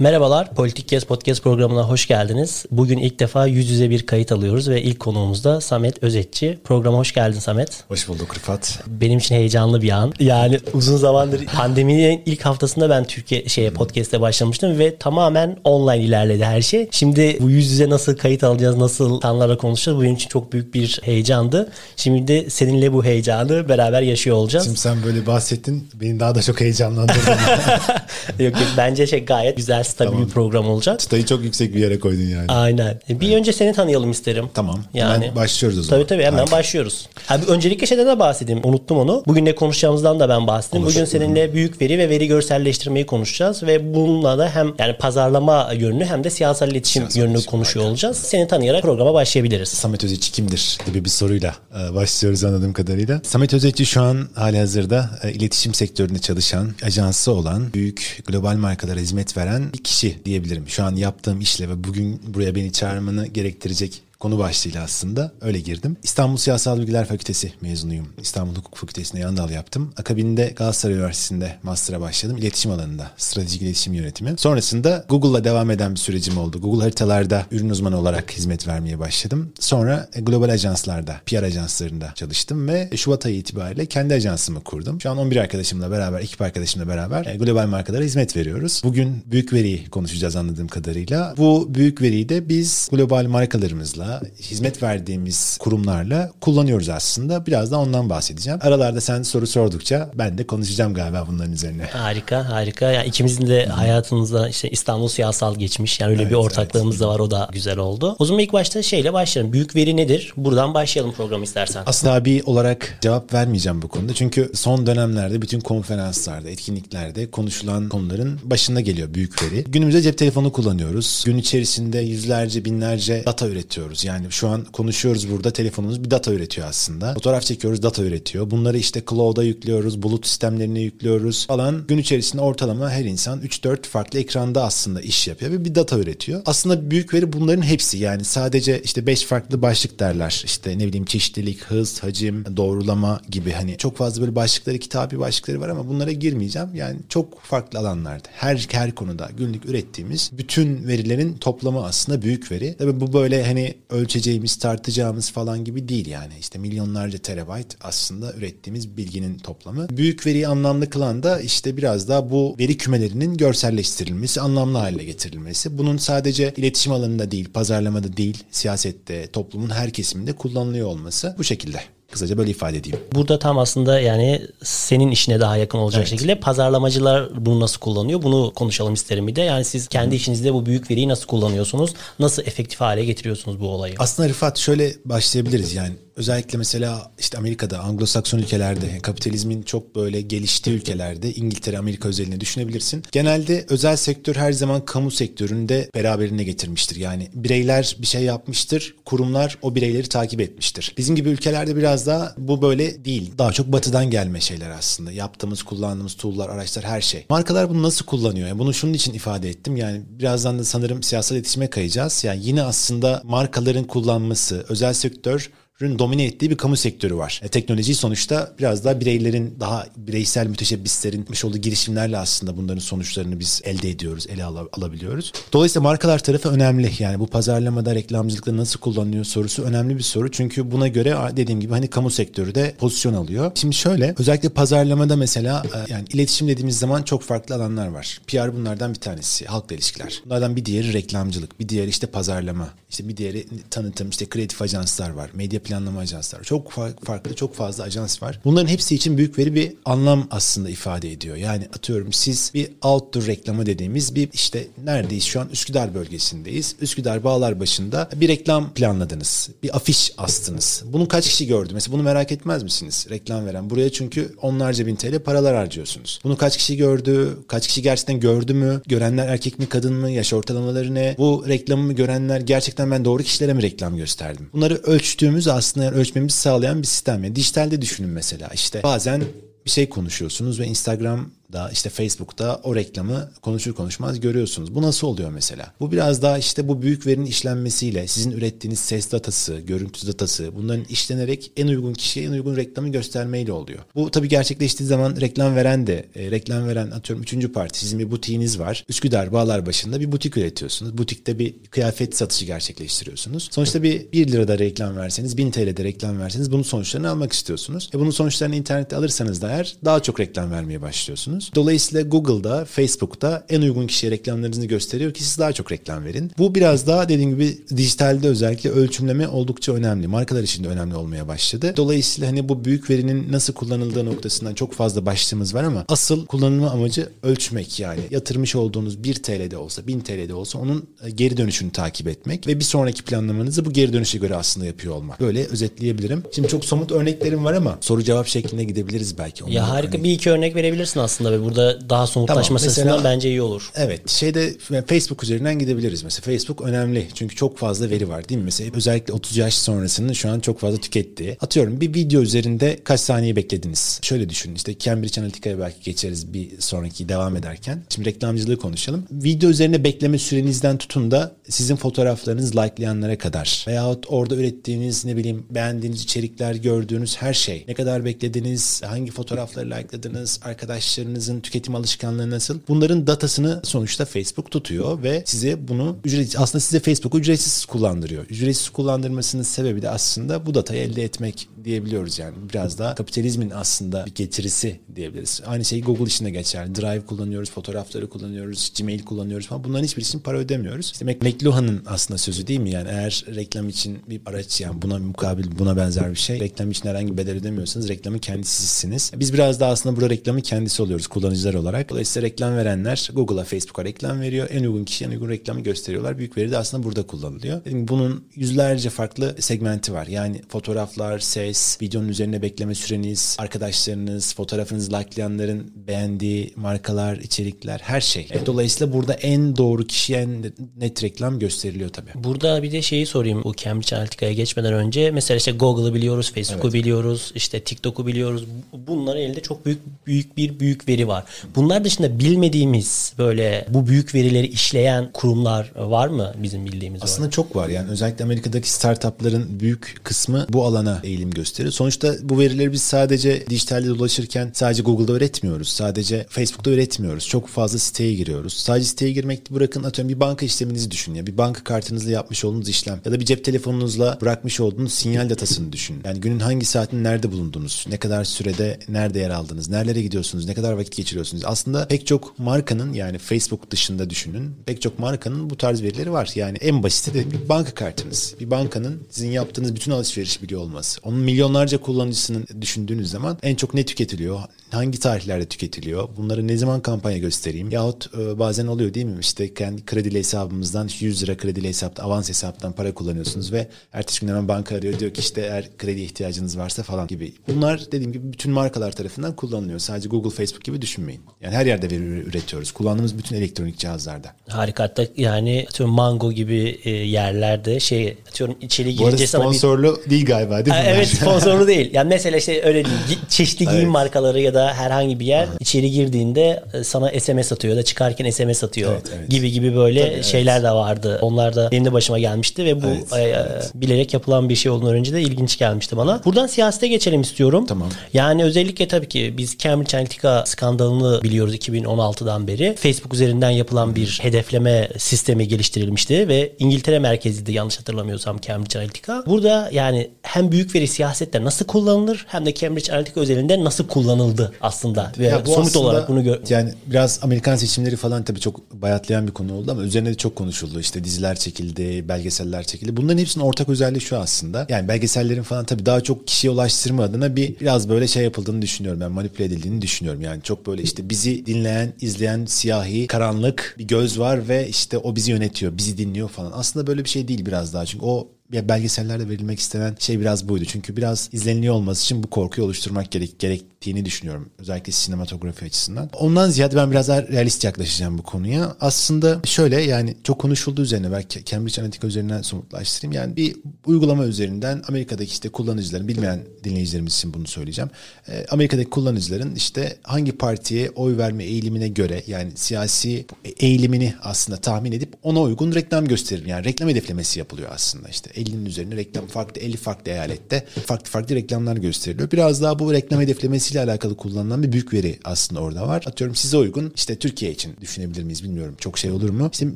Merhabalar, Politik Kes Podcast programına hoş geldiniz. Bugün ilk defa yüz yüze bir kayıt alıyoruz ve ilk konuğumuz da Samet Özetçi. Programa hoş geldin Samet. Hoş bulduk Rıfat. Benim için heyecanlı bir an. Yani uzun zamandır pandeminin ilk haftasında ben Türkiye şeye podcast'e başlamıştım ve tamamen online ilerledi her şey. Şimdi bu yüz yüze nasıl kayıt alacağız, nasıl insanlarla konuşacağız bu benim için çok büyük bir heyecandı. Şimdi de seninle bu heyecanı beraber yaşıyor olacağız. Şimdi sen böyle bahsettin beni daha da çok heyecanlandırdın. yok yok bence şey gayet güzel stabil tamam. bir program olacak. Çıtayı çok yüksek bir yere koydun yani. Aynen. E, bir evet. önce seni tanıyalım isterim. Tamam. Yani hemen başlıyoruz o zaman. Tabii tabii hemen Harika. başlıyoruz. Abi öncelikle şeyden de bahsedeyim. Unuttum onu. Bugün ne konuşacağımızdan da ben bahsedeyim. Konuş. Bugün seninle büyük veri ve veri görselleştirmeyi konuşacağız ve bununla da hem yani pazarlama yönünü hem de siyasal iletişim siyasal yönünü iletişim. konuşuyor Harika. olacağız. Seni tanıyarak programa başlayabiliriz. Samet Özeci kimdir gibi bir soruyla e, başlıyoruz anladığım kadarıyla. Samet Özeci şu an hali hazırda e, iletişim sektöründe çalışan, ajansı olan, büyük global markalara hizmet veren bir kişi diyebilirim. Şu an yaptığım işle ve bugün buraya beni çağırmanı gerektirecek konu başlığıyla aslında öyle girdim. İstanbul Siyasal Bilgiler Fakültesi mezunuyum. İstanbul Hukuk Fakültesi'nde yan dal yaptım. Akabinde Galatasaray Üniversitesi'nde master'a başladım. İletişim alanında. Stratejik iletişim yönetimi. Sonrasında Google'la devam eden bir sürecim oldu. Google haritalarda ürün uzmanı olarak hizmet vermeye başladım. Sonra global ajanslarda, PR ajanslarında çalıştım ve Şubat ayı itibariyle kendi ajansımı kurdum. Şu an 11 arkadaşımla beraber, ekip arkadaşımla beraber e, global markalara hizmet veriyoruz. Bugün büyük veriyi konuşacağız anladığım kadarıyla. Bu büyük veriyi de biz global markalarımızla hizmet verdiğimiz kurumlarla kullanıyoruz aslında. Biraz da ondan bahsedeceğim. Aralarda sen soru sordukça ben de konuşacağım galiba bunların üzerine. Harika, harika. Yani ikimizin de hayatımızda işte İstanbul siyasal geçmiş. Yani öyle evet, bir ortaklığımız evet. da var. O da güzel oldu. O zaman ilk başta şeyle başlayalım. Büyük veri nedir? Buradan başlayalım programı istersen. Aslında bir olarak cevap vermeyeceğim bu konuda. Çünkü son dönemlerde bütün konferanslarda, etkinliklerde konuşulan konuların başında geliyor büyük veri. Günümüzde cep telefonu kullanıyoruz. Gün içerisinde yüzlerce, binlerce data üretiyoruz üretiyoruz. Yani şu an konuşuyoruz burada telefonumuz bir data üretiyor aslında. Fotoğraf çekiyoruz data üretiyor. Bunları işte cloud'a yüklüyoruz, bulut sistemlerine yüklüyoruz falan. Gün içerisinde ortalama her insan 3-4 farklı ekranda aslında iş yapıyor ve bir data üretiyor. Aslında büyük veri bunların hepsi yani sadece işte 5 farklı başlık derler. İşte ne bileyim çeşitlilik, hız, hacim, doğrulama gibi hani çok fazla böyle başlıkları, kitabi başlıkları var ama bunlara girmeyeceğim. Yani çok farklı alanlarda her her konuda günlük ürettiğimiz bütün verilerin toplamı aslında büyük veri. Tabii bu böyle hani ölçeceğimiz, tartacağımız falan gibi değil yani. İşte milyonlarca terabayt aslında ürettiğimiz bilginin toplamı. Büyük veriyi anlamlı kılan da işte biraz daha bu veri kümelerinin görselleştirilmesi, anlamlı hale getirilmesi. Bunun sadece iletişim alanında değil, pazarlamada değil, siyasette, toplumun her kesiminde kullanılıyor olması bu şekilde. Kısaca böyle ifade edeyim. Burada tam aslında yani senin işine daha yakın olacak evet. şekilde pazarlamacılar bunu nasıl kullanıyor? Bunu konuşalım isterim bir de. Yani siz kendi işinizde bu büyük veriyi nasıl kullanıyorsunuz? Nasıl efektif hale getiriyorsunuz bu olayı? Aslında Rıfat şöyle başlayabiliriz yani özellikle mesela işte Amerika'da, Anglo-Sakson ülkelerde, kapitalizmin çok böyle geliştiği ülkelerde, İngiltere, Amerika özelinde düşünebilirsin. Genelde özel sektör her zaman kamu sektöründe beraberine getirmiştir. Yani bireyler bir şey yapmıştır, kurumlar o bireyleri takip etmiştir. Bizim gibi ülkelerde biraz daha bu böyle değil. Daha çok batıdan gelme şeyler aslında. Yaptığımız, kullandığımız tool'lar, araçlar her şey. Markalar bunu nasıl kullanıyor? Yani bunu şunun için ifade ettim. Yani birazdan da sanırım siyasal iletişime kayacağız. Yani yine aslında markaların kullanması, özel sektör domine ettiği bir kamu sektörü var. E, teknoloji sonuçta biraz daha bireylerin, daha bireysel müteşebbislerin yapmış olduğu girişimlerle aslında bunların sonuçlarını biz elde ediyoruz, ele al- alabiliyoruz. Dolayısıyla markalar tarafı önemli. Yani bu pazarlamada, reklamcılıkta nasıl kullanılıyor sorusu önemli bir soru. Çünkü buna göre dediğim gibi hani kamu sektörü de pozisyon alıyor. Şimdi şöyle, özellikle pazarlamada mesela e, yani iletişim dediğimiz zaman çok farklı alanlar var. PR bunlardan bir tanesi, halkla ilişkiler. Bunlardan bir diğeri reklamcılık, bir diğeri işte pazarlama, işte bir diğeri tanıtım, işte kreatif ajanslar var, medya planlama ajansları. Çok farklı, çok fazla ajans var. Bunların hepsi için büyük veri bir anlam aslında ifade ediyor. Yani atıyorum siz bir outdoor reklamı dediğimiz bir işte neredeyiz şu an Üsküdar bölgesindeyiz. Üsküdar Bağlar başında bir reklam planladınız. Bir afiş astınız. Bunu kaç kişi gördü? Mesela bunu merak etmez misiniz? Reklam veren. Buraya çünkü onlarca bin TL paralar harcıyorsunuz. Bunu kaç kişi gördü? Kaç kişi gerçekten gördü mü? Görenler erkek mi kadın mı? Yaş ortalamaları ne? Bu reklamı görenler gerçekten ben doğru kişilere mi reklam gösterdim? Bunları ölçtüğümüz aslında yani ölçmemizi sağlayan bir sistem. Yani dijitalde düşünün mesela işte bazen bir şey konuşuyorsunuz ve Instagram da işte Facebook'ta o reklamı konuşur konuşmaz görüyorsunuz. Bu nasıl oluyor mesela? Bu biraz daha işte bu büyük verinin işlenmesiyle sizin ürettiğiniz ses datası, görüntü datası bunların işlenerek en uygun kişiye en uygun reklamı göstermeyle oluyor. Bu tabii gerçekleştiği zaman reklam veren de e, reklam veren atıyorum üçüncü parti sizin bir butiğiniz var. Üsküdar Bağlar başında bir butik üretiyorsunuz. Butikte bir kıyafet satışı gerçekleştiriyorsunuz. Sonuçta bir 1 lirada reklam verseniz 1000 TL'de reklam verseniz bunun sonuçlarını almak istiyorsunuz. E bunun sonuçlarını internette alırsanız da eğer daha çok reklam vermeye başlıyorsunuz yapıyorsunuz. Dolayısıyla Google'da, Facebook'ta en uygun kişiye reklamlarınızı gösteriyor ki siz daha çok reklam verin. Bu biraz daha dediğim gibi dijitalde özellikle ölçümleme oldukça önemli. Markalar için de önemli olmaya başladı. Dolayısıyla hani bu büyük verinin nasıl kullanıldığı noktasından çok fazla başlığımız var ama asıl kullanılma amacı ölçmek yani. Yatırmış olduğunuz 1 TL'de olsa, 1000 TL'de olsa onun e, geri dönüşünü takip etmek ve bir sonraki planlamanızı bu geri dönüşe göre aslında yapıyor olmak. Böyle özetleyebilirim. Şimdi çok somut örneklerim var ama soru cevap şeklinde gidebiliriz belki. Ya harika hani... bir iki örnek verebilirsin aslında aslında ve burada daha somutlaşması tamam, mesela, bence iyi olur. Evet şeyde Facebook üzerinden gidebiliriz mesela. Facebook önemli çünkü çok fazla veri var değil mi? Mesela özellikle 30 yaş sonrasının şu an çok fazla tükettiği. Atıyorum bir video üzerinde kaç saniye beklediniz? Şöyle düşünün işte Cambridge Analytica'ya belki geçeriz bir sonraki devam ederken. Şimdi reklamcılığı konuşalım. Video üzerine bekleme sürenizden tutun da sizin fotoğraflarınız likelayanlara kadar veyahut orada ürettiğiniz ne bileyim beğendiğiniz içerikler gördüğünüz her şey. Ne kadar beklediniz, hangi fotoğrafları likeladınız, arkadaşlarınız insanlarınızın tüketim alışkanlığı nasıl? Bunların datasını sonuçta Facebook tutuyor ve size bunu ücretsiz aslında size Facebook'u ücretsiz kullandırıyor. Ücretsiz kullandırmasının sebebi de aslında bu datayı elde etmek diyebiliyoruz yani. Biraz daha kapitalizmin aslında bir getirisi diyebiliriz. Aynı şey Google için de geçer. Drive kullanıyoruz, fotoğrafları kullanıyoruz, Gmail kullanıyoruz falan. Bunların hiçbir için para ödemiyoruz. İşte McLuhan'ın aslında sözü değil mi? Yani eğer reklam için bir araç yani buna mukabil buna benzer bir şey. Reklam için herhangi bedel ödemiyorsanız reklamın kendisisiniz. Biz biraz daha aslında burada reklamın kendisi oluyoruz kullanıcılar olarak. Dolayısıyla reklam verenler Google'a, Facebook'a reklam veriyor. En uygun kişiye en uygun reklamı gösteriyorlar. Büyük veri de aslında burada kullanılıyor. Bunun yüzlerce farklı segmenti var. Yani fotoğraflar, ses, videonun üzerine bekleme süreniz, arkadaşlarınız, fotoğrafınızı likelayanların beğendiği markalar, içerikler, her şey. E, dolayısıyla burada en doğru kişiye en net reklam gösteriliyor tabii. Burada bir de şeyi sorayım bu Cambridge Analytica'ya geçmeden önce. Mesela işte Google'ı biliyoruz, Facebook'u evet. biliyoruz, işte TikTok'u biliyoruz. Bunlar elde çok büyük büyük bir büyük veri veri var. Bunlar dışında bilmediğimiz böyle bu büyük verileri işleyen kurumlar var mı bizim bildiğimiz? Aslında olarak? çok var yani özellikle Amerika'daki startupların büyük kısmı bu alana eğilim gösteriyor. Sonuçta bu verileri biz sadece dijitalde dolaşırken sadece Google'da üretmiyoruz. Sadece Facebook'ta üretmiyoruz. Çok fazla siteye giriyoruz. Sadece siteye girmek bırakın atıyorum bir banka işleminizi düşün ya. Bir banka kartınızla yapmış olduğunuz işlem ya da bir cep telefonunuzla bırakmış olduğunuz sinyal datasını düşün. Yani günün hangi saatinde nerede bulundunuz? Ne kadar sürede nerede yer aldınız? Nerelere gidiyorsunuz? Ne kadar vakit geçiriyorsunuz. Aslında pek çok markanın yani Facebook dışında düşünün pek çok markanın bu tarz verileri var. Yani en basiti de bir banka kartınız. Bir bankanın sizin yaptığınız bütün alışveriş biliyor olması. Onun milyonlarca kullanıcısının düşündüğünüz zaman en çok ne tüketiliyor? Hangi tarihlerde tüketiliyor? Bunları ne zaman kampanya göstereyim? Yahut e, bazen oluyor değil mi? İşte kendi kredili hesabımızdan 100 lira kredili hesapta avans hesaptan para kullanıyorsunuz ve ertesi gün hemen banka arıyor diyor ki işte eğer kredi ihtiyacınız varsa falan gibi. Bunlar dediğim gibi bütün markalar tarafından kullanılıyor. Sadece Google, Facebook gibi düşünmeyin. Yani her yerde veri üretiyoruz. Kullandığımız bütün elektronik cihazlarda. Harika. Hatta yani atıyorum Mango gibi e, yerlerde şey atıyorum içeri girince Bu arada sponsorlu bir... değil galiba değil mi? evet sponsorlu değil. Yani mesela işte öyle değil. Çeşitli giyim evet. markaları ya da herhangi bir yer Aha. içeri girdiğinde e, sana SMS atıyor da çıkarken SMS atıyor evet, evet. gibi gibi böyle Tabii, şeyler evet. de vardı. Onlar da benim de başıma gelmişti ve bu evet, e, evet. bilerek yapılan bir şey olduğunu önce de ilginç gelmişti bana. Buradan siyasete geçelim istiyorum. Tamam. Yani özellikle tabii ki biz Cambridge Analytica skandalını biliyoruz 2016'dan beri. Facebook üzerinden yapılan bir hedefleme sistemi geliştirilmişti ve İngiltere merkezliydi yanlış hatırlamıyorsam Cambridge Analytica. Burada yani hem büyük veri siyasette nasıl kullanılır hem de Cambridge Analytica özelinde nasıl kullanıldı aslında ve ya bu somut olarak bunu gör yani biraz Amerikan seçimleri falan tabii çok bayatlayan bir konu oldu ama üzerine de çok konuşuldu. İşte diziler çekildi, belgeseller çekildi. Bunların hepsinin ortak özelliği şu aslında. Yani belgesellerin falan tabii daha çok kişiye ulaştırma adına bir biraz böyle şey yapıldığını düşünüyorum. Yani manipüle edildiğini düşünüyorum. Yani çok böyle işte bizi dinleyen, izleyen siyahi, karanlık bir göz var ve işte o bizi yönetiyor, bizi dinliyor falan. Aslında böyle bir şey değil biraz daha. Çünkü o ya belgesellerde verilmek istenen şey biraz buydu. Çünkü biraz izleniliyor olması için bu korkuyu oluşturmak gerek, gerek gerektiğini düşünüyorum. Özellikle sinematografi açısından. Ondan ziyade ben biraz daha realist yaklaşacağım bu konuya. Aslında şöyle yani çok konuşulduğu üzerine belki Cambridge Analytica üzerinden somutlaştırayım. Yani bir uygulama üzerinden Amerika'daki işte kullanıcıların bilmeyen dinleyicilerimiz için bunu söyleyeceğim. Ee, Amerika'daki kullanıcıların işte hangi partiye oy verme eğilimine göre yani siyasi eğilimini aslında tahmin edip ona uygun reklam gösterir. Yani reklam hedeflemesi yapılıyor aslında işte 50'nin üzerine reklam farklı 50 farklı eyalette farklı farklı reklamlar gösteriliyor. Biraz daha bu reklam hedeflemesiyle alakalı kullanılan bir büyük veri aslında orada var. Atıyorum size uygun işte Türkiye için düşünebilir miyiz bilmiyorum. Çok şey olur mu? İşte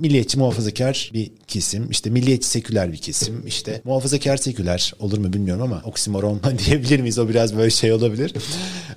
milliyetçi muhafazakar bir kesim, işte milliyetçi seküler bir kesim, işte muhafazakar seküler olur mu bilmiyorum ama oksimoron diyebilir miyiz? O biraz böyle şey olabilir.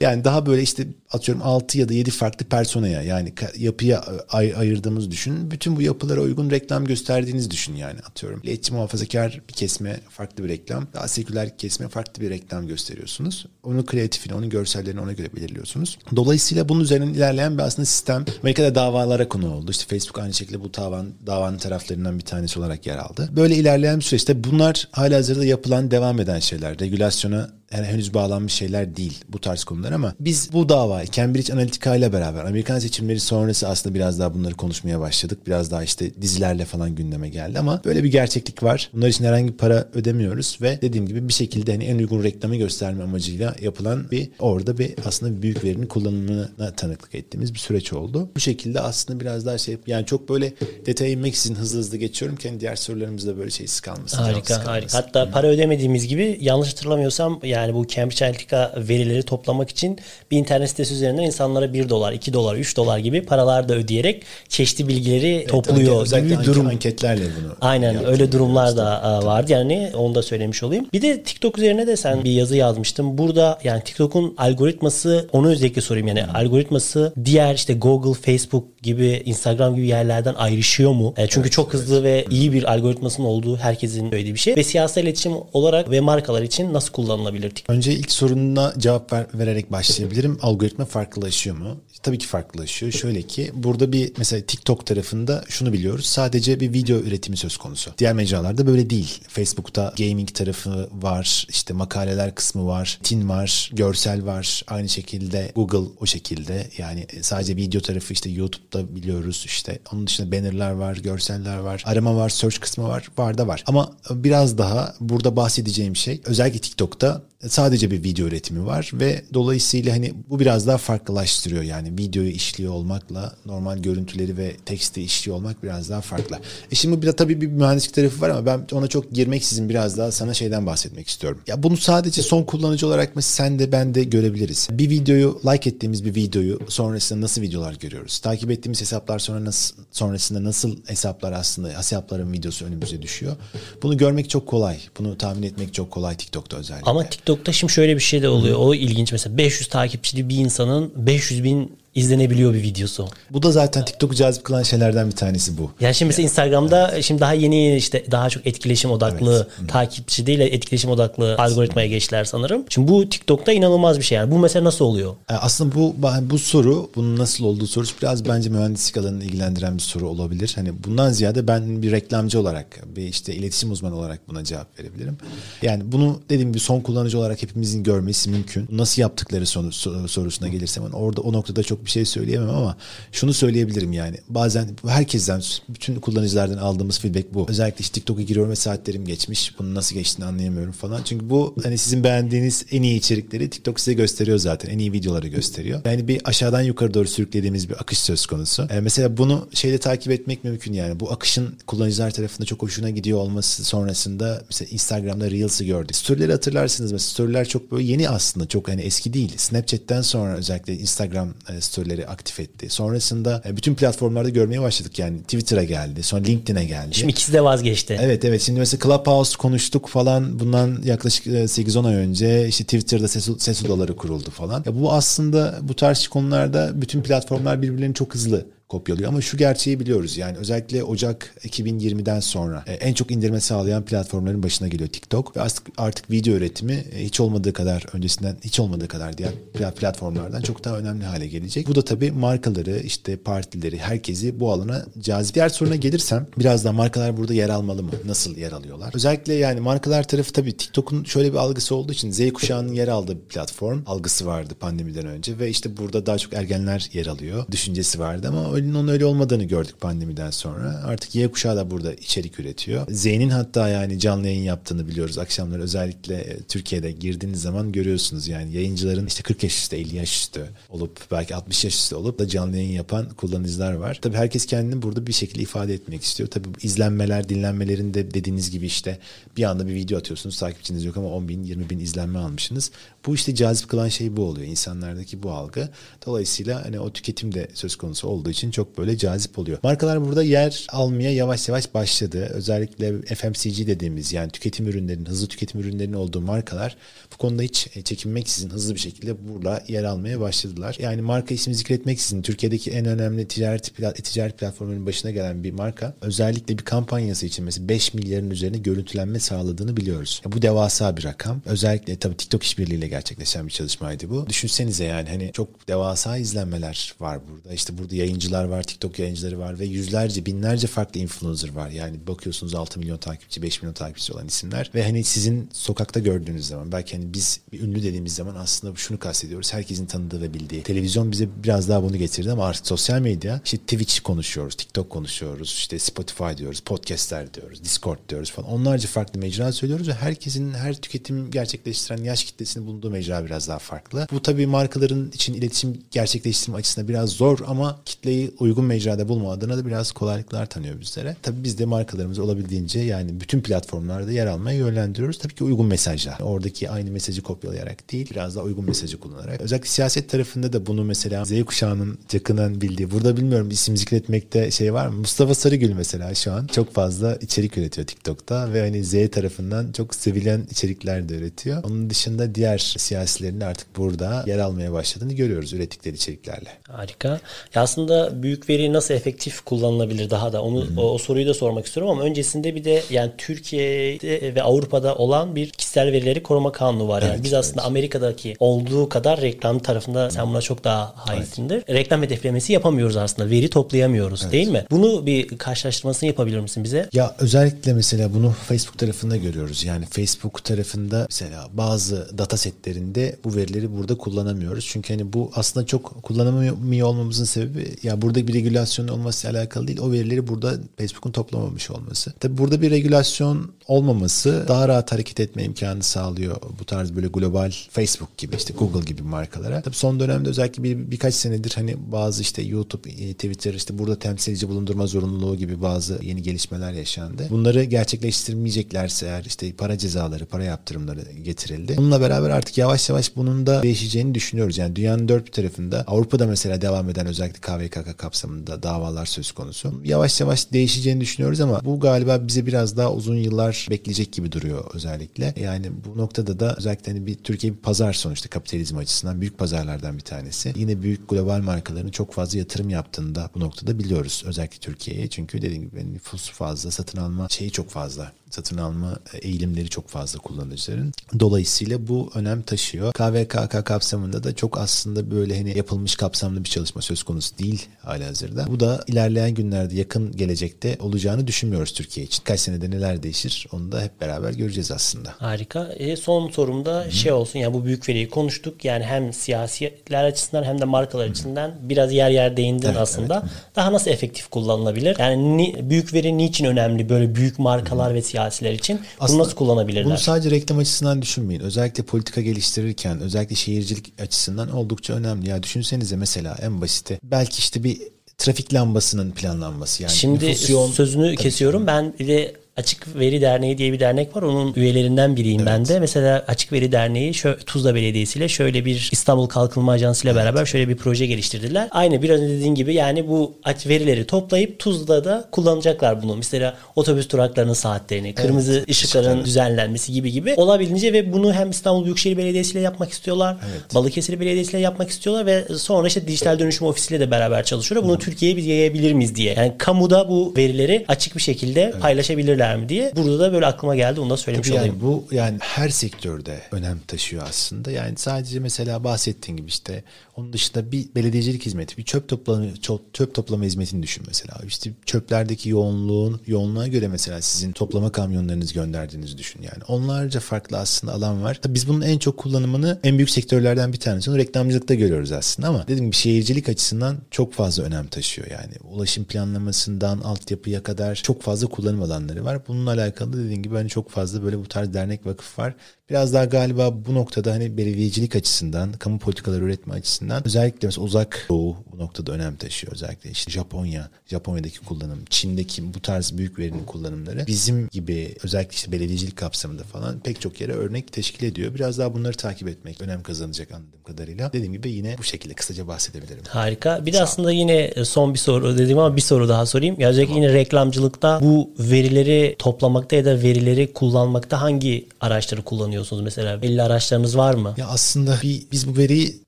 Yani daha böyle işte atıyorum 6 ya da 7 farklı personaya yani yapıya ay- ayırdığımız düşün. Bütün bu yapılara uygun reklam gösterdiğiniz düşün yani atıyorum. Milliyetçi muhafazakar bir kesme farklı bir reklam, daha seküler kesme farklı bir reklam gösteriyorsunuz. Onu kreatifini, onun görsellerini ona göre belirliyorsunuz. Dolayısıyla bunun üzerinden ilerleyen bir aslında sistem. Amerika'da davalara konu oldu. İşte Facebook aynı şekilde bu davan, davanın taraflarından bir tanesi olarak yer aldı. Böyle ilerleyen bir süreçte bunlar hala hazırda yapılan, devam eden şeyler. Regülasyona yani henüz bağlanmış şeyler değil bu tarz konular ama biz bu davayı Cambridge Analytica ile beraber Amerikan seçimleri sonrası aslında biraz daha bunları konuşmaya başladık. Biraz daha işte dizilerle falan gündeme geldi ama böyle bir gerçeklik var. Bunlar için herhangi bir para ödemiyoruz ve dediğim gibi bir şekilde hani en uygun reklamı gösterme amacıyla yapılan bir orada bir aslında büyük verinin kullanımına tanıklık ettiğimiz bir süreç oldu. Bu şekilde aslında biraz daha şey yani çok böyle detaya inmek için hızlı hızlı geçiyorum. Kendi diğer sorularımızda böyle şeysiz kalmasın. Harika harika. Hatta para ödemediğimiz gibi yanlış hatırlamıyorsam yani bu Cambridge Analytica verileri toplamak için bir internet sitesi üzerinden insanlara 1 dolar, 2 dolar, 3 dolar gibi paralar da ödeyerek çeşitli bilgileri evet, topluyor. Özellikle gibi durum. anketlerle bunu. Aynen öyle durumlar da vardı yani onu da söylemiş olayım. Bir de TikTok üzerine de sen bir yazı yazmıştın. Burada yani TikTok'un algoritması onu özellikle sorayım yani hmm. algoritması diğer işte Google, Facebook gibi Instagram gibi yerlerden ayrışıyor mu? E, çünkü evet, çok hızlı evet. ve iyi bir algoritmasının olduğu herkesin söylediği bir şey. Ve siyasal iletişim olarak ve markalar için nasıl kullanılabilir TikTok? Önce ilk sorununa cevap ver, vererek başlayabilirim. Algoritma farklılaşıyor mu? Tabii ki farklılaşıyor. Şöyle ki burada bir mesela TikTok tarafında şunu biliyoruz. Sadece bir video üretimi söz konusu. Diğer mecralarda böyle değil. Facebook'ta gaming tarafı var. işte makaleler kısmı var. Tin var. Görsel var. Aynı şekilde Google o şekilde. Yani sadece video tarafı işte YouTube'da biliyoruz. işte onun dışında bannerlar var. Görseller var. Arama var. Search kısmı var. Var da var. Ama biraz daha burada bahsedeceğim şey özellikle TikTok'ta sadece bir video üretimi var ve dolayısıyla hani bu biraz daha farklılaştırıyor yani videoyu işliyor olmakla normal görüntüleri ve teksti işliyor olmak biraz daha farklı. E şimdi bir de tabii bir mühendislik tarafı var ama ben ona çok girmeksizin biraz daha sana şeyden bahsetmek istiyorum. Ya bunu sadece son kullanıcı olarak mı sen de ben de görebiliriz. Bir videoyu like ettiğimiz bir videoyu sonrasında nasıl videolar görüyoruz? Takip ettiğimiz hesaplar sonra nasıl sonrasında nasıl hesaplar aslında hesapların videosu önümüze düşüyor. Bunu görmek çok kolay. Bunu tahmin etmek çok kolay TikTok'ta özellikle. Ama TikTok'ta şimdi şöyle bir şey de oluyor. O ilginç mesela 500 takipçili bir insanın 500 bin izlenebiliyor bir videosu. Bu da zaten TikTok'u cazip kılan şeylerden bir tanesi bu. Yani şimdi mesela yani, Instagram'da evet. şimdi daha yeni işte daha çok etkileşim odaklı evet. takipçi değil etkileşim odaklı evet. algoritmaya geçtiler sanırım. Şimdi bu TikTok'ta inanılmaz bir şey yani. Bu mesela nasıl oluyor? Yani aslında bu bu soru bunun nasıl olduğu sorusu biraz bence mühendislik alanını ilgilendiren bir soru olabilir. Hani bundan ziyade ben bir reklamcı olarak bir işte iletişim uzmanı olarak buna cevap verebilirim. Yani bunu dediğim gibi son kullanıcı olarak hepimizin görmesi mümkün. Nasıl yaptıkları sonu, sorusuna gelirsem orada o noktada çok bir şey söyleyemem ama şunu söyleyebilirim yani. Bazen herkesten, bütün kullanıcılardan aldığımız feedback bu. Özellikle işte TikTok'a giriyorum ve saatlerim geçmiş. Bunun nasıl geçtiğini anlayamıyorum falan. Çünkü bu hani sizin beğendiğiniz en iyi içerikleri TikTok size gösteriyor zaten. En iyi videoları gösteriyor. Yani bir aşağıdan yukarı doğru sürüklediğimiz bir akış söz konusu. Ee, mesela bunu şeyde takip etmek mümkün yani. Bu akışın kullanıcılar tarafında çok hoşuna gidiyor olması sonrasında mesela Instagram'da Reels'ı gördük. Story'leri hatırlarsınız mesela. Story'ler çok böyle yeni aslında. Çok hani eski değil. Snapchat'ten sonra özellikle Instagram e, story'leri aktif etti. Sonrasında e, bütün platformlarda görmeye başladık yani. Twitter'a geldi. Sonra LinkedIn'e geldi. Şimdi ikisi de vazgeçti. Evet evet. Şimdi mesela Clubhouse konuştuk falan. Bundan yaklaşık 8-10 e, ay önce işte Twitter'da ses, ses odaları kuruldu falan. Ya bu aslında bu tarz konularda bütün platformlar birbirlerini çok hızlı kopyalıyor. Ama şu gerçeği biliyoruz. Yani özellikle Ocak 2020'den sonra e, en çok indirme sağlayan platformların başına geliyor TikTok. Ve artık, artık video üretimi e, hiç olmadığı kadar öncesinden hiç olmadığı kadar diğer platformlardan çok daha önemli hale gelecek. Bu da tabii markaları, işte partileri, herkesi bu alana cazip. Diğer soruna gelirsem biraz daha markalar burada yer almalı mı? Nasıl yer alıyorlar? Özellikle yani markalar tarafı tabii TikTok'un şöyle bir algısı olduğu için Z kuşağının yer aldığı bir platform algısı vardı pandemiden önce ve işte burada daha çok ergenler yer alıyor düşüncesi vardı ama onun öyle olmadığını gördük pandemiden sonra. Artık Y kuşağı da burada içerik üretiyor. Z'nin hatta yani canlı yayın yaptığını biliyoruz. Akşamları özellikle e, Türkiye'de girdiğiniz zaman görüyorsunuz yani yayıncıların işte 40 yaş üstü, 50 yaş üstü olup belki 60 yaş üstü olup da canlı yayın yapan kullanıcılar var. Tabii herkes kendini burada bir şekilde ifade etmek istiyor. Tabii izlenmeler, dinlenmelerinde dediğiniz gibi işte bir anda bir video atıyorsunuz takipçiniz yok ama 10 bin, 20 bin izlenme almışsınız. Bu işte cazip kılan şey bu oluyor. insanlardaki bu algı. Dolayısıyla hani o tüketim de söz konusu olduğu için çok böyle cazip oluyor. Markalar burada yer almaya yavaş yavaş başladı. Özellikle FMCG dediğimiz yani tüketim ürünlerinin, hızlı tüketim ürünlerinin olduğu markalar bu konuda hiç e, çekinmeksizin hızlı bir şekilde burada yer almaya başladılar. Yani marka ismi zikretmeksizin Türkiye'deki en önemli ticaret, ticaret platformunun başına gelen bir marka özellikle bir kampanyası için mesela 5 milyarın üzerine görüntülenme sağladığını biliyoruz. Bu devasa bir rakam. Özellikle tabii TikTok işbirliğiyle gerçekleşen bir çalışmaydı bu. Düşünsenize yani hani çok devasa izlenmeler var burada. İşte burada yayıncılar var, TikTok yayıncıları var ve yüzlerce, binlerce farklı influencer var. Yani bakıyorsunuz 6 milyon takipçi, 5 milyon takipçi olan isimler ve hani sizin sokakta gördüğünüz zaman belki hani biz bir ünlü dediğimiz zaman aslında şunu kastediyoruz. Herkesin tanıdığı ve bildiği. Televizyon bize biraz daha bunu getirdi ama artık sosyal medya işte Twitch konuşuyoruz, TikTok konuşuyoruz, işte Spotify diyoruz, podcastler diyoruz, Discord diyoruz falan. Onlarca farklı mecra söylüyoruz ve herkesin her tüketim gerçekleştiren yaş kitlesinin bulunduğu mecra biraz daha farklı. Bu tabii markaların için iletişim gerçekleştirme açısından biraz zor ama kitleyi uygun mecrada bulma adına da biraz kolaylıklar tanıyor bizlere. Tabii biz de markalarımızı olabildiğince yani bütün platformlarda yer almaya yönlendiriyoruz. Tabii ki uygun mesajlar. Oradaki aynı mesajı kopyalayarak değil biraz daha uygun mesajı kullanarak. Özellikle siyaset tarafında da bunu mesela Z kuşağının yakından bildiği. Burada bilmiyorum isim zikretmekte şey var mı? Mustafa Sarıgül mesela şu an çok fazla içerik üretiyor TikTok'ta ve hani Z tarafından çok sevilen içerikler de üretiyor. Onun dışında diğer siyasilerin artık burada yer almaya başladığını görüyoruz ürettikleri içeriklerle. Harika. Ya aslında büyük veri nasıl efektif kullanılabilir daha da? Onu o, o soruyu da sormak istiyorum ama öncesinde bir de yani Türkiye'de ve Avrupa'da olan bir kişisel verileri koruma kanunu var. Yani evet, biz aslında evet. Amerika'daki olduğu kadar reklam tarafında sen buna çok daha haizsindir. Evet. Reklam hedeflemesi yapamıyoruz aslında. Veri toplayamıyoruz evet. değil mi? Bunu bir karşılaştırmasını yapabilir misin bize? Ya özellikle mesela bunu Facebook tarafında görüyoruz. Yani Facebook tarafında mesela bazı data setlerinde bu verileri burada kullanamıyoruz. Çünkü hani bu aslında çok kullanamıyor olmamızın sebebi ya burada bir regülasyon olması alakalı değil. O verileri burada Facebook'un toplamamış olması. Tabi burada bir regülasyon olmaması daha rahat hareket etme imkanı sağlıyor bu tarz böyle global Facebook gibi işte Google gibi markalara. Tabii son dönemde özellikle bir, birkaç senedir hani bazı işte YouTube, e, Twitter işte burada temsilci bulundurma zorunluluğu gibi bazı yeni gelişmeler yaşandı. Bunları gerçekleştirmeyeceklerse eğer işte para cezaları, para yaptırımları getirildi. Bununla beraber artık yavaş yavaş bunun da değişeceğini düşünüyoruz. Yani dünyanın dört bir tarafında Avrupa'da mesela devam eden özellikle KVKK kapsamında davalar söz konusu. Yavaş yavaş değişeceğini düşünüyoruz ama bu galiba bize biraz daha uzun yıllar bekleyecek gibi duruyor özellikle. Yani bu noktada da özellikle hani bir Türkiye bir pazar sonuçta kapitalizm açısından büyük pazarlardan bir tanesi. Yine büyük global markaların çok fazla yatırım yaptığını da bu noktada biliyoruz. Özellikle Türkiye'ye. Çünkü dediğim gibi nüfus fazla, satın alma şeyi çok fazla satın alma eğilimleri çok fazla kullanıcıların. Dolayısıyla bu önem taşıyor. KVKK kapsamında da çok aslında böyle hani yapılmış kapsamlı bir çalışma söz konusu değil hala hazırda. Bu da ilerleyen günlerde yakın gelecekte olacağını düşünmüyoruz Türkiye için. Kaç senede neler değişir onu da hep beraber göreceğiz aslında. Harika. E, son sorumda Hı-hı. şey olsun yani bu büyük veriyi konuştuk. Yani hem siyasiler açısından hem de markalar Hı-hı. açısından biraz yer yer değindin evet, aslında. Evet. Daha nasıl efektif kullanılabilir? Yani ni, büyük veri niçin önemli böyle büyük markalar Hı-hı. ve siyasi siyasiler için bunu nasıl kullanabilirler? Bunu sadece reklam açısından düşünmeyin. Özellikle politika geliştirirken, özellikle şehircilik açısından oldukça önemli. Ya düşünsenize mesela en basiti belki işte bir trafik lambasının planlanması yani Şimdi nüfusyon, sözünü kesiyorum. Ki. Ben bir de Açık Veri Derneği diye bir dernek var. Onun üyelerinden biriyim evet. ben de. Mesela Açık Veri Derneği şöyle, Tuzla Belediyesi ile şöyle bir İstanbul Kalkınma Ajansı ile evet. beraber şöyle bir proje geliştirdiler. Aynı biraz önce dediğin gibi yani bu verileri toplayıp Tuzla'da da kullanacaklar bunu. Mesela otobüs duraklarının saatlerini, kırmızı evet, ışıkların ışıkları. düzenlenmesi gibi gibi olabildiğince ve bunu hem İstanbul Büyükşehir Belediyesi ile yapmak istiyorlar. Evet. Balıkesir Belediyesi ile yapmak istiyorlar ve sonra işte dijital dönüşüm ofisiyle de beraber çalışıyor. Bunu Türkiye'ye biz yayabilir miyiz diye. Yani kamuda bu verileri açık bir şekilde evet. paylaşabilirler mi diye. Burada da böyle aklıma geldi. Onu da söylemiş Tabii olayım. Yani bu yani her sektörde önem taşıyor aslında. Yani sadece mesela bahsettiğin gibi işte onun dışında bir belediyecilik hizmeti, bir çöp toplama çöp toplama hizmetini düşün mesela. İşte çöplerdeki yoğunluğun yoğunluğa göre mesela sizin toplama kamyonlarınızı gönderdiğinizi düşün. Yani onlarca farklı aslında alan var. Tabii biz bunun en çok kullanımını en büyük sektörlerden bir tanesi. Onu reklamcılıkta görüyoruz aslında ama dedim bir şehircilik açısından çok fazla önem taşıyor. Yani ulaşım planlamasından altyapıya kadar çok fazla kullanım alanları var. Bununla alakalı dediğim gibi hani çok fazla böyle bu tarz dernek vakıf var. Biraz daha galiba bu noktada hani belediyecilik açısından, kamu politikaları üretme açısından özellikle mesela uzak doğu bu noktada önem taşıyor. Özellikle işte Japonya, Japonya'daki kullanım, Çin'deki bu tarz büyük verinin kullanımları bizim gibi özellikle işte belediyecilik kapsamında falan pek çok yere örnek teşkil ediyor. Biraz daha bunları takip etmek önem kazanacak anladığım kadarıyla. Dediğim gibi yine bu şekilde kısaca bahsedebilirim. Harika. Bir de aslında yine son bir soru dedim ama bir soru daha sorayım. Özellikle tamam. yine reklamcılıkta bu verileri toplamakta ya da verileri kullanmakta hangi araçları kullanıyorsunuz? Mesela belli araçlarınız var mı? Ya aslında bir, biz bu veriyi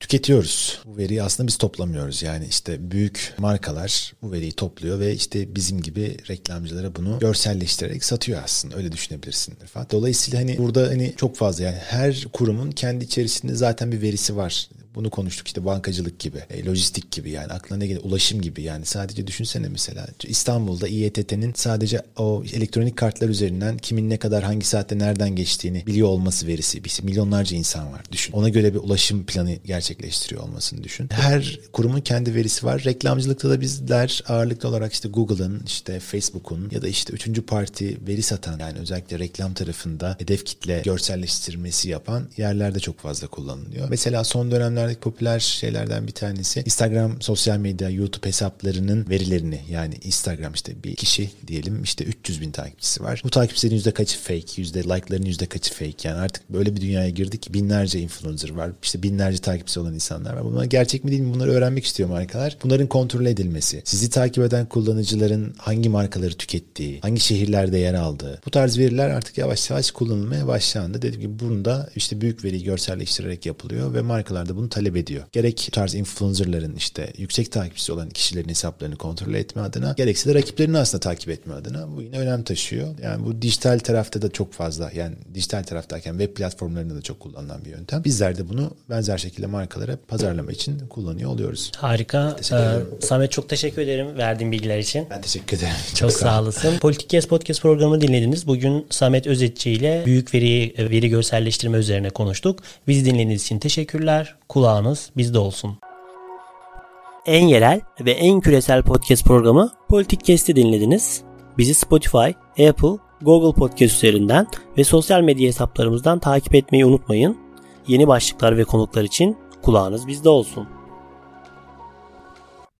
tüketiyoruz. Bu veriyi aslında biz toplamıyoruz. Yani işte büyük markalar bu veriyi topluyor ve işte bizim gibi reklamcılara bunu görselleştirerek satıyor aslında. Öyle düşünebilirsin. Dolayısıyla hani burada hani çok fazla yani her kurumun kendi içerisinde zaten bir verisi var. Bunu konuştuk işte bankacılık gibi, e, lojistik gibi yani aklına ne gelir ulaşım gibi yani sadece düşünsene mesela İstanbul'da İETT'nin sadece o elektronik kartlar üzerinden kimin ne kadar hangi saatte nereden geçtiğini biliyor olması verisi. İşte milyonlarca insan var düşün. Ona göre bir ulaşım planı gerçekleştiriyor olmasını düşün. Her kurumun kendi verisi var. Reklamcılıkta da bizler ağırlıklı olarak işte Google'ın, işte Facebook'un ya da işte üçüncü parti veri satan yani özellikle reklam tarafında hedef kitle görselleştirmesi yapan yerlerde çok fazla kullanılıyor. Mesela son dönemler zamanlardaki popüler şeylerden bir tanesi Instagram sosyal medya YouTube hesaplarının verilerini yani Instagram işte bir kişi diyelim işte 300 bin takipçisi var. Bu takipçilerin yüzde kaçı fake, yüzde like'ların yüzde kaçı fake. Yani artık böyle bir dünyaya girdik ki binlerce influencer var. işte binlerce takipçisi olan insanlar var. Bunlar gerçek mi değil mi bunları öğrenmek istiyor markalar. Bunların kontrol edilmesi. Sizi takip eden kullanıcıların hangi markaları tükettiği, hangi şehirlerde yer aldığı. Bu tarz veriler artık yavaş yavaş kullanılmaya başlandı. Dediğim gibi bunda işte büyük veriyi görselleştirerek yapılıyor ve markalar da bunu talep ediyor. Gerek bu tarz influencerların işte yüksek takipçisi olan kişilerin hesaplarını kontrol etme adına gerekse de rakiplerini aslında takip etme adına bu yine önem taşıyor. Yani bu dijital tarafta da çok fazla yani dijital taraftayken web platformlarında da çok kullanılan bir yöntem. Bizler de bunu benzer şekilde markalara pazarlama için kullanıyor oluyoruz. Harika. Ee, Samet çok teşekkür ederim verdiğin bilgiler için. Ben teşekkür ederim. Çok, çok sağ olasın. Politik Kes Podcast programını dinlediniz. Bugün Samet Özetçi ile büyük veri veri görselleştirme üzerine konuştuk. Bizi dinlediğiniz için teşekkürler. Kulağınız bizde olsun. En yerel ve en küresel podcast programı Politik Kesti dinlediniz. Bizi Spotify, Apple, Google Podcast üzerinden ve sosyal medya hesaplarımızdan takip etmeyi unutmayın. Yeni başlıklar ve konuklar için kulağınız bizde olsun.